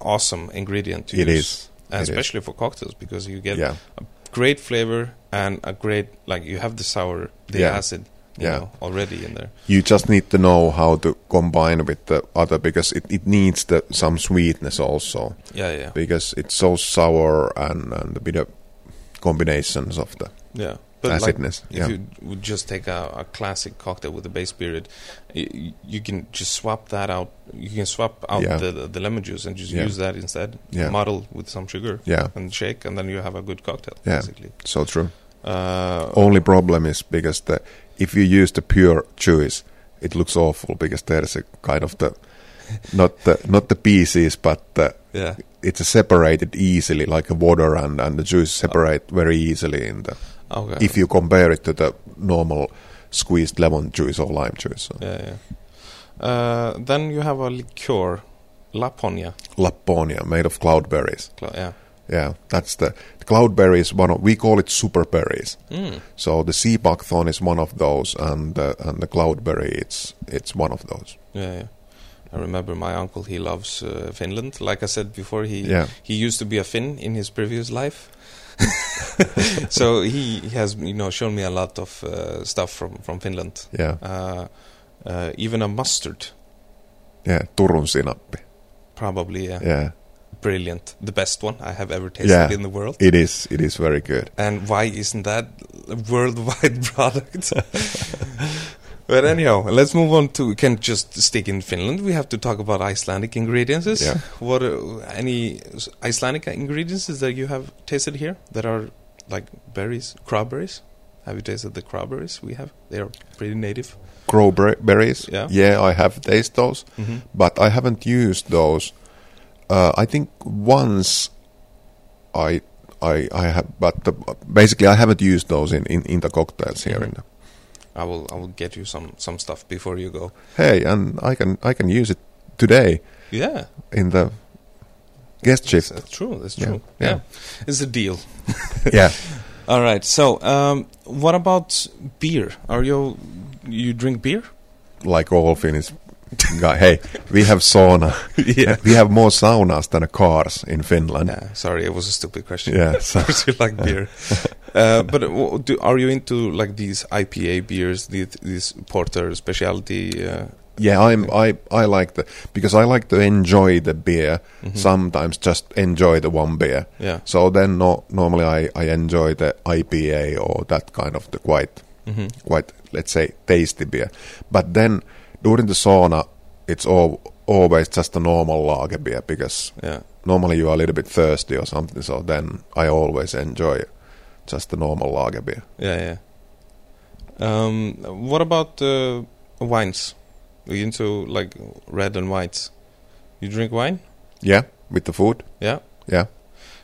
awesome ingredient to It use. is. And It is. especially for cocktails because you get yeah, great flavor and a great like you have the sour the Yeah. acid you Yeah. know already in there you just need to know how to combine with the other because it, it needs the some sweetness also yeah yeah because it's so sour and and a bit of combinations of the yeah but like if yeah, you would just take a, a classic cocktail with a base spirit y- you can just swap that out you can swap out Yeah. the, the, the lemon juice and just Yeah. use that instead Yeah. muddle with some sugar yeah, and shake and then you have a good cocktail Yeah. basically so true. uh, Only problem is because the if you use the pure juice, it looks awful because there's a kind of the not the not the pieces, but the, yeah it's separated easily like a water and and the juice separate very easily in the okay if you compare it to the normal squeezed lemon juice or lime juice. So. yeah yeah uh, then you have a liqueur Laponia Lapponia made of cloudberries. Cla- yeah Yeah, that's the, the cloudberry is one of we call it super berries. mm. So the sea buckthorn is one of those, and the, and the cloudberry it's it's one of those. Yeah, yeah. I remember my uncle. He loves uh, Finland. Like I said before, he Yeah, he used to be a Finn in his previous life. so he has, you know, shown me a lot of uh, stuff from from Finland. yeah, Uh, uh, even a mustard, yeah. Turun sinappi. probably. Yeah, Yeah, brilliant. The best one I have ever tasted Yeah. in the world. it is. It is very good. And why isn't that a worldwide product? but anyhow, let's move on to. We can just stick in Finland. We have to talk about Icelandic ingredients. Yeah. What are any Icelandic ingredients that you have tasted here that are like berries, crabberries? Have you tasted the crabberries we have? They are pretty native. Crowberries. Yeah. yeah. I have tasted those, Mm-hmm. but I haven't used those. Uh, I think once I I I have, but the, basically I haven't used those in, in, in the cocktails here. In the, I will. I will get you some some stuff before you go. hey, and I can I can use it today Yeah, in the guest shift. that's true. That's Yeah, true. yeah. yeah. it's a deal. yeah, All right. So, um, what about beer? Are you you drink beer? like all Finnish guy. Hey, we have sauna. yeah. We have more saunas than cars in Finland. Sorry, it was a stupid question. Yeah, so- Of course you like beer. uh, but w- do, are you into like these IPA beers, these, these porter specialty? Uh, Yeah, I'm. I I like the because I like to enjoy the beer. mhm. Sometimes just enjoy the one beer. Yeah. So then, no, normally I I enjoy the IPA or that kind of the quite hmm quite let's say tasty beer. But then during the sauna, it's all, always just a normal lager beer because Yeah. normally you are a little bit thirsty or something. So then I always enjoy just a normal lager beer. Yeah. Yeah. Um, what about uh, wines? Are you into like red and whites? You drink wine? Yeah, with the food. Yeah. Yeah.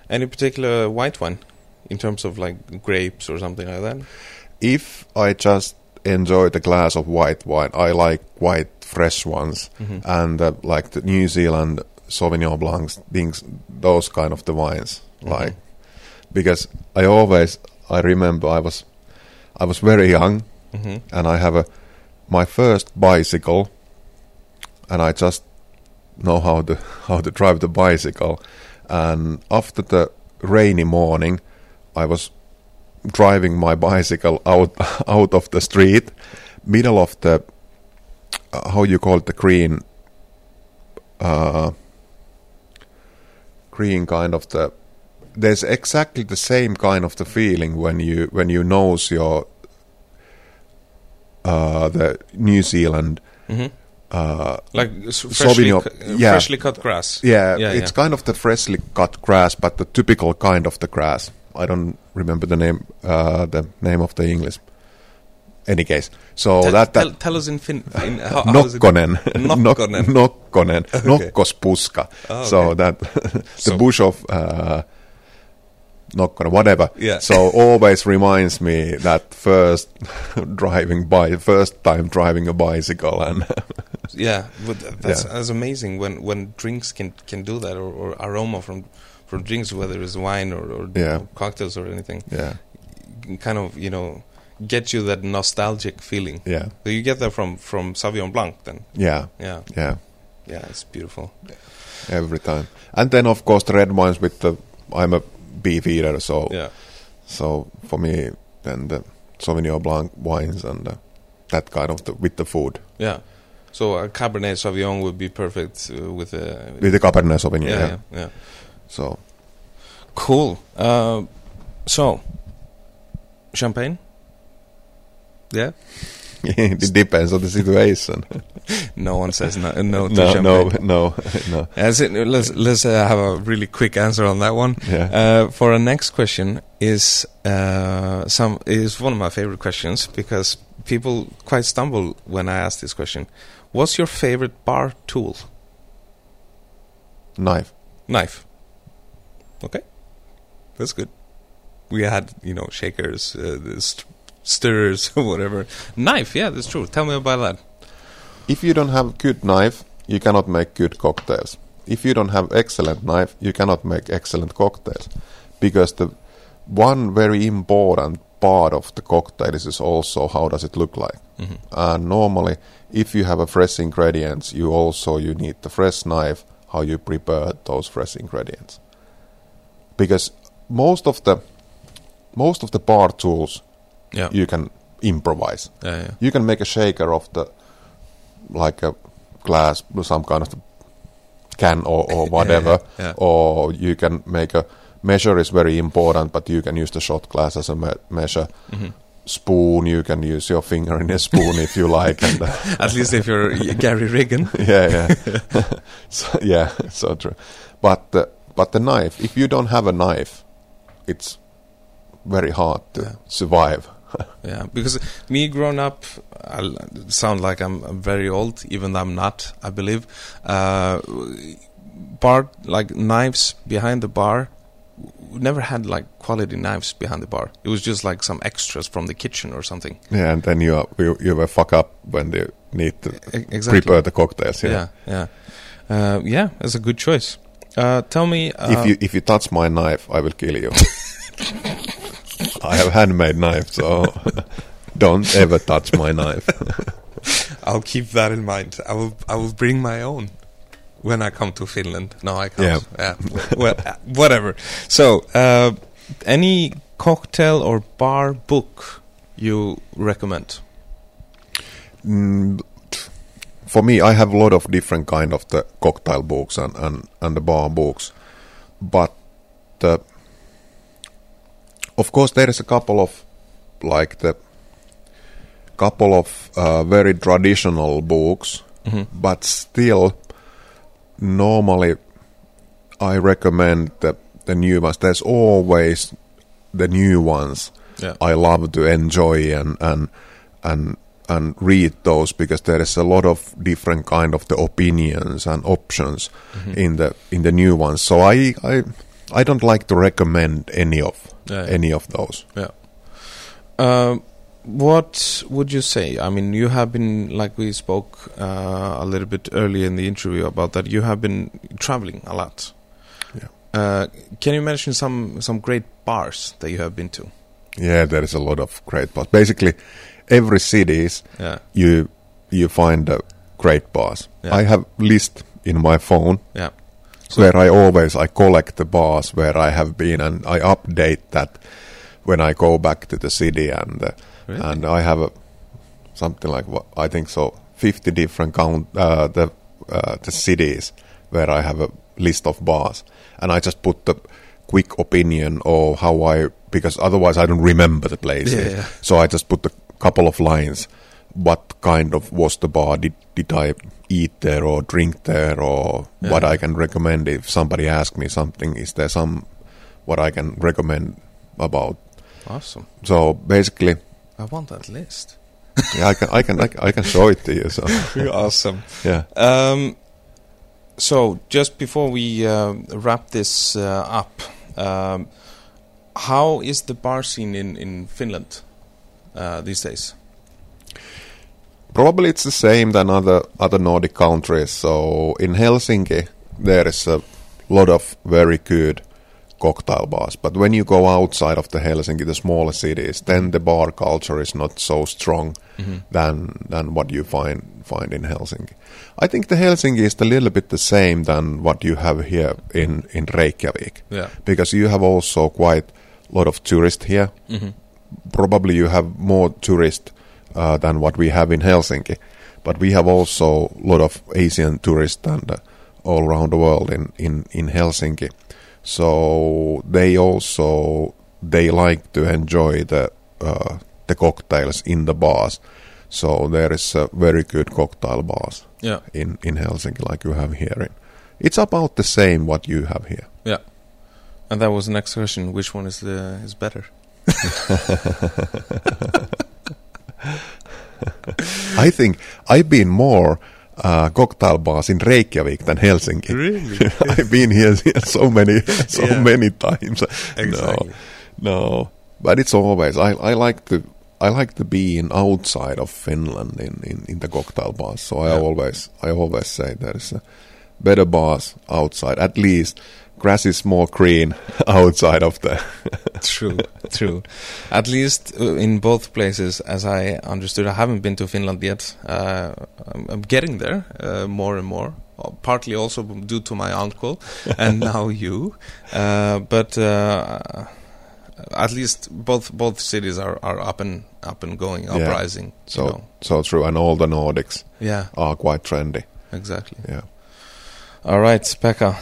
Any particular white wine in terms of like grapes or something like that? If I just enjoy the glass of white wine, I like white fresh ones Mm-hmm. and uh, like the New Zealand Sauvignon Blancs, things, those kind of the wines. Mhm. Like because I always I remember I was I was very young hmm and I have a my first bicycle, and I just know how to how to drive the bicycle. And after the rainy morning, I was driving my bicycle out out of the street, middle of the uh, how you call it the green, uh, green kind of the. There's exactly the same kind of the feeling when you when you nose your uh, the New Zealand hmm uh, Like freshly, cu- uh, yeah. freshly cut grass. yeah, Yeah, it's yeah. kind of the freshly cut grass, but the typical kind of the grass. I don't remember the name uh, the name of the English. Any case, so Tell- that tell, that tell us in Fin. In, how, how is it? Nokkonen, Nokkonen. Nok- Nokkonen, Okay. Nokkospuska. Oh, So that the So- bush of uh, Nokkonen, whatever. Yeah. So always reminds me that first driving by, first time driving a bicycle, and Yeah, but that's, Yeah. that's amazing when, when drinks can, can do that or, or aroma from from drinks, whether it's wine or, or Yeah. cocktails or anything, yeah, kind of you know get you that nostalgic feeling. yeah, So you get that from from Sauvignon Blanc, then. yeah, Yeah, yeah. yeah, it's beautiful. every time. And then of course the red wines with the I'm a beef eater, so Yeah, so for me then the Sauvignon Blanc wines and uh, that kind of the with the food yeah. So a Cabernet Sauvignon would be perfect uh, with a with the Cabernet Sauvignon. yeah, Yeah, yeah, yeah. So Cool. Uh, so champagne. Yeah. it depends on the situation. No one says no, no to no, champagne. no, no, no. As it, let's let's uh, have a really quick answer on that one. Yeah. Uh, for our next question is uh, some is one of my favorite questions because people quite stumble when I ask this question. What's your favorite bar tool? Knife. Knife. Okay, that's good. We had you know shakers, uh, stirrers, whatever. Knife, yeah, that's true. Tell me about that. If you don't have a good knife, you cannot make good cocktails. If you don't have excellent knife, you cannot make excellent cocktails. Because the one very important part of the cocktail is also how does it look like. Mhm. And normally, if you have a fresh ingredients, you also you need the fresh knife how you prepare those fresh ingredients. Because most of the most of the bar tools Yeah, you can improvise. Yeah, yeah. you can make a shaker of the like a glass some kind of can or, or whatever or you can make a measure is very important but you can use the shot glass as a me- measure. Mhm. spoon you can use your finger in a spoon if you like and uh, At least if you're Gary Regan. yeah yeah. So, yeah so true. But the, but the knife if you don't have a knife it's very hard to survive Yeah, because me growing up, I sound like I'm, very old, even though I'm not. I believe. Uh, bar like knives behind the bar. We never had like quality knives behind the bar. It was just like some extras from the kitchen or something. yeah and then you are, you, you will fuck up when you need to exactly. prepare the cocktails yeah. Yeah, yeah, uh, yeah. That's a good choice. Uh, tell me, uh, if you if you touch my knife, I will kill you. I have handmade knife, so don't ever touch my knife. I'll keep that in mind. I will. I will bring my own when I come to Finland. No, I can't. Yeah. well, uh, whatever. So, uh, any cocktail or bar book you recommend? Mm, for me, I have a lot of different kind of the cocktail books and and, and the bar books, but uh, of course there is a couple of like the couple of uh, very traditional books, Mhm. but still normally I recommend the the new ones. There's always the new ones. Yeah. I love to enjoy and and and and read those because there is a lot of different kind of the opinions and options Mm-hmm. in the in the new ones. So I I I don't like to recommend any of Yeah, yeah. any of those. Yeah. Uh, what would you say? I mean, you have been, like we spoke uh, a little bit earlier in the interview about that, you have been traveling a lot. Yeah. Uh, can you mention some some great bars that you have been to? Yeah, there is a lot of great bars. Basically, every cities Yeah, you you find a great bars. I have list in my phone yeah, where I always I collect the bars where I have been and I update that when I go back to the city and uh, Really? and I have a, something like what I think so fifty different count uh, the uh, the cities where I have a list of bars and I just put the quick opinion or how I because otherwise I don't remember the places Yeah, yeah. so I just put a couple of lines what kind of was the bar did, did I eat there or drink there or Yeah. what I can recommend if somebody asks me something is there some what I can recommend about awesome. so basically I want that list. yeah, I can I can I can, I can show it to you so awesome. yeah Um, so just before we uh, wrap this uh, up, um, how is the bar scene in in Finland uh, these days? Probably it's the same than other other Nordic countries. So in Helsinki, there is a lot of very good cocktail bars. But when you go outside of the Helsinki, the smaller cities, then the bar culture is not so strong than than what you find find in Helsinki. I think the Helsinki is a little bit the same than what you have here in in Reykjavik, Yeah. because you have also quite a lot of tourists here Mm-hmm. probably you have more tourists uh, than what we have in Helsinki, but we have also a lot of Asian tourists and uh, all around the world in, in, in Helsinki. So they also they like to enjoy the uh, the cocktails in the bars. So there is a very good cocktail bars Yeah. in, in Helsinki like you have here. In. It's about the same what you have here. Yeah. And that was the next question. Which one is the is better? I think I've been more uh, cocktail bars in Reykjavik than Helsinki. Really? I've been here, here so many, so Yeah. many times. Exactly. No, no, but it's always I, I like to I like to be in outside of Finland in, in, in the cocktail bars. So I Yeah. always I always say there is a better bars outside. At least grass is more green outside of the. true, true. At least uh, in both places, as I understood, I haven't been to Finland yet. Uh, I'm, I'm getting there uh, more and more. uh, Partly also due to my uncle, and now you. Uh, but uh, at least both both cities are, are up and up and going, Yeah. uprising. so you know. so true, and all the Nordics yeah, are quite trendy. exactly. Yeah. All right, Pekka.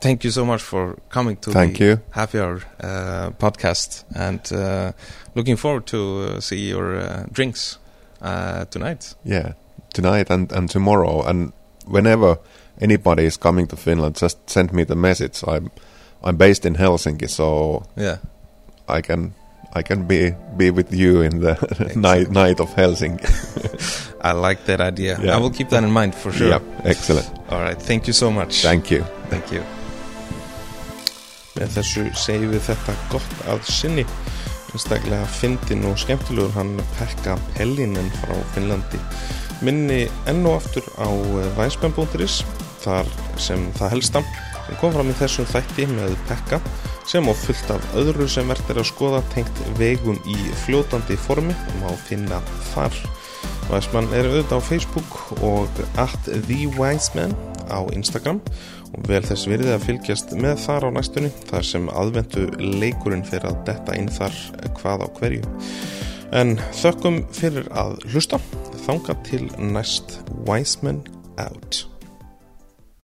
Thank you so much for coming to Thank the you. Happy Hour uh, podcast, and uh, looking forward to uh, see your uh, drinks uh, tonight. Yeah, tonight and, and tomorrow, and whenever anybody is coming to Finland, just send me the message. I'm I'm based in Helsinki, so Yeah, I can I can be be with you in the night night of Helsinki. I like that idea. Yeah. I will keep that in mind for sure. Yep, excellent. All right, thank you so much. Thank you. Thank you. Með þessu segjum við þetta gott að sinni. Einstaklega fyndin og skemmtilegur hann Pekka Pellinen frá Finnlandi. Minni enn og aftur á væspenn.is þar sem það helsta. Sem kom fram í þessum þætti með Pekka sem á fullt af öðru sem verður er að skoða tengt vegum í fljótandi formi og má finna þar. Væsmann er auðvitað á Facebook og at the Wiseman á Instagram. og vel þess virði að fylgjast með þar á næstunni þar sem aðvendu leikurinn fyrir að detta inn þar hvað á hverju. En þökkum fyrir að hlusta, þanga til næst Wiseman out.